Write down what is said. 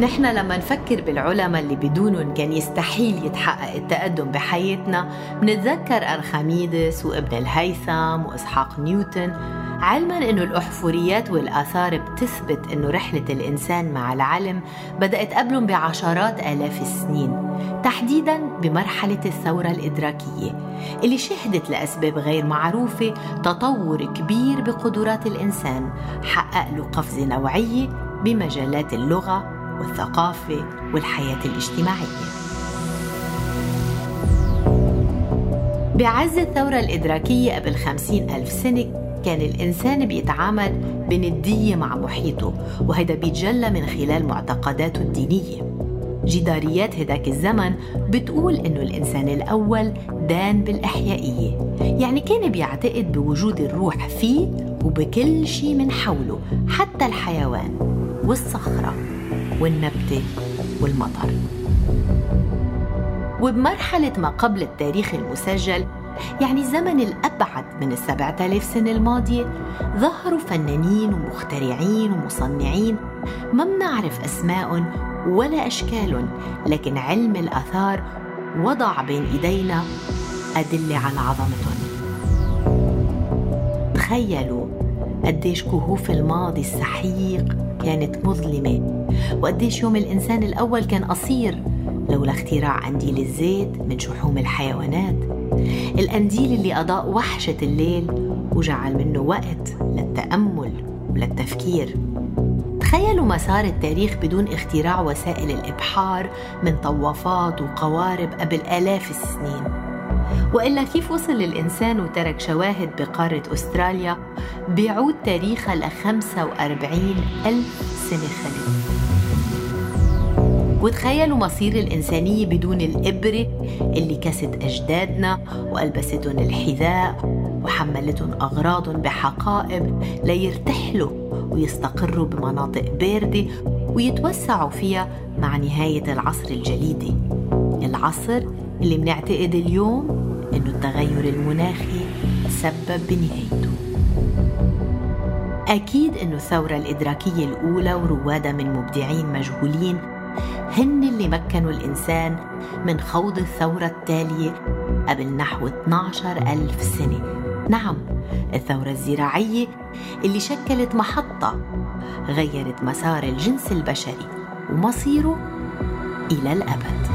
نحن لما نفكر بالعلماء اللي بدونهم كان يستحيل يتحقق التقدم بحياتنا منتذكر أرخميدس وابن الهيثم وإسحاق نيوتن. علما إنه الأحفوريات والآثار بتثبت إنه رحلة الإنسان مع العلم بدأت قبلهم بعشرات آلاف السنين تحديدا بمرحلة الثورة الإدراكية اللي شهدت لأسباب غير معروفة تطور كبير بقدرات الإنسان حقق له قفزة نوعية بمجالات اللغة والثقافة والحياة الاجتماعية. بعز الثورة الإدراكية قبل خمسين ألف سنة كان الإنسان بيتعامل بندية مع محيطه وهذا بيتجلى من خلال معتقداته الدينية. جداريات هداك الزمن بتقول إنه الإنسان الأول دان بالإحيائية يعني كان بيعتقد بوجود الروح فيه وبكل شيء من حوله حتى الحيوان والصخرة. والنبتة والمطر وبمرحلة ما قبل التاريخ المسجل يعني الزمن الأبعد من السبعة آلاف سنة الماضية ظهروا فنانين ومخترعين ومصنعين ما بنعرف أسماءهم ولا أشكالهم لكن علم الآثار وضع بين إيدينا أدلة على عظمتهم. تخيلوا قديش كهوف الماضي السحيق كانت مظلمة وقديش يوم الإنسان الأول كان قصير لولا اختراع قنديل الزيت من شحوم الحيوانات. القنديل اللي أضاء وحشة الليل وجعل منه وقت للتأمل وللتفكير. تخيلوا مسار التاريخ بدون اختراع وسائل الإبحار من طوافات وقوارب قبل آلاف السنين. وإلا كيف وصل الإنسان وترك شواهد بقارة أستراليا بيعود تاريخها ل 45 ألف سنة خلف وتخيلوا مصير الإنسانية بدون الإبرة اللي كست أجدادنا وألبستهم الحذاء وحملتهم أغراضهم بحقائب ليرتحلوا ويستقروا بمناطق باردة ويتوسعوا فيها مع نهاية العصر الجليدي العصر اللي بنعتقد اليوم إنه التغير المناخي سبب بنهايته. أكيد أنه الثورة الإدراكية الأولى وروادها من مبدعين مجهولين هن اللي مكنوا الإنسان من خوض الثورة التالية قبل نحو 12 ألف سنة. نعم الثورة الزراعية اللي شكلت محطة غيرت مسار الجنس البشري ومصيره إلى الأبد.